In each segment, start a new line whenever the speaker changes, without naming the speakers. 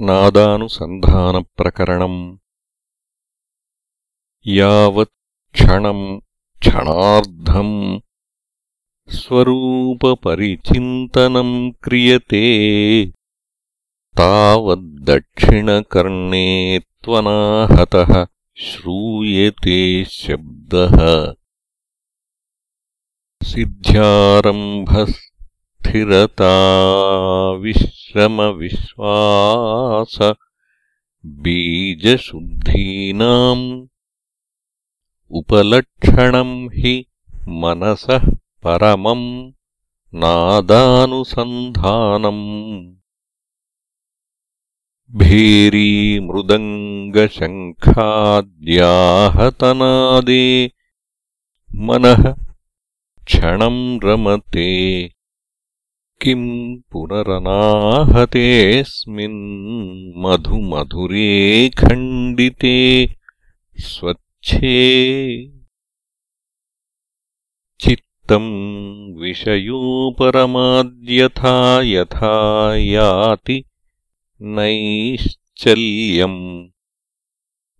नादानुसन्धानप्रकरणम्। यावत् क्षणम् क्षणार्धम्। स्वरूपपरिचिन्तनम् क्रियते। तावद्दक्षिणकर्णे त्वनाहतः श्रूयते शब्दः। सिद्ध्यारम्भस्थिरता विश्रमविश्वास बीजशुद्धीनाम् उपलक्षणम् हि मनसः परमम् नादानुसन्धानम्। भेरीमृदङ्गशङ्खाद्याहतनादे मनः क्षणम् रमते किम् पुनरनाहतेऽस्मिन् मधुमधुरे खण्डिते स्वच्छे। चित्तम् विषयोपरमाद्यथा यथा याति नैश्चल्यम्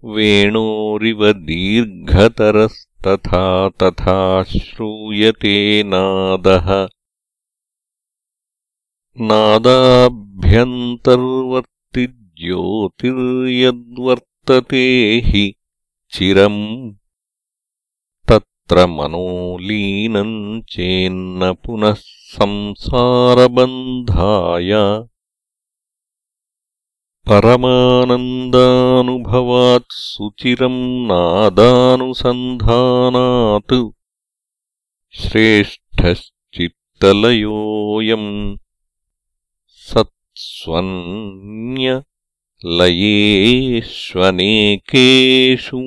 वेणोरिव दीर्घतरस्तथा तथा श्रूयते नादः नादाभ्यन्तर्वर्तिज्योतिर्यद्वर्तते हि चिरम् तत्र मनोलीनम् चेन्न पुनः संसारबन्धाय परमानन्दानुभवात् सुचिरम् नादानुसन्धानात् श्रेष्ठश्चित्तलयोऽयम् सत्स्वन्यलयेष्वनेकेषु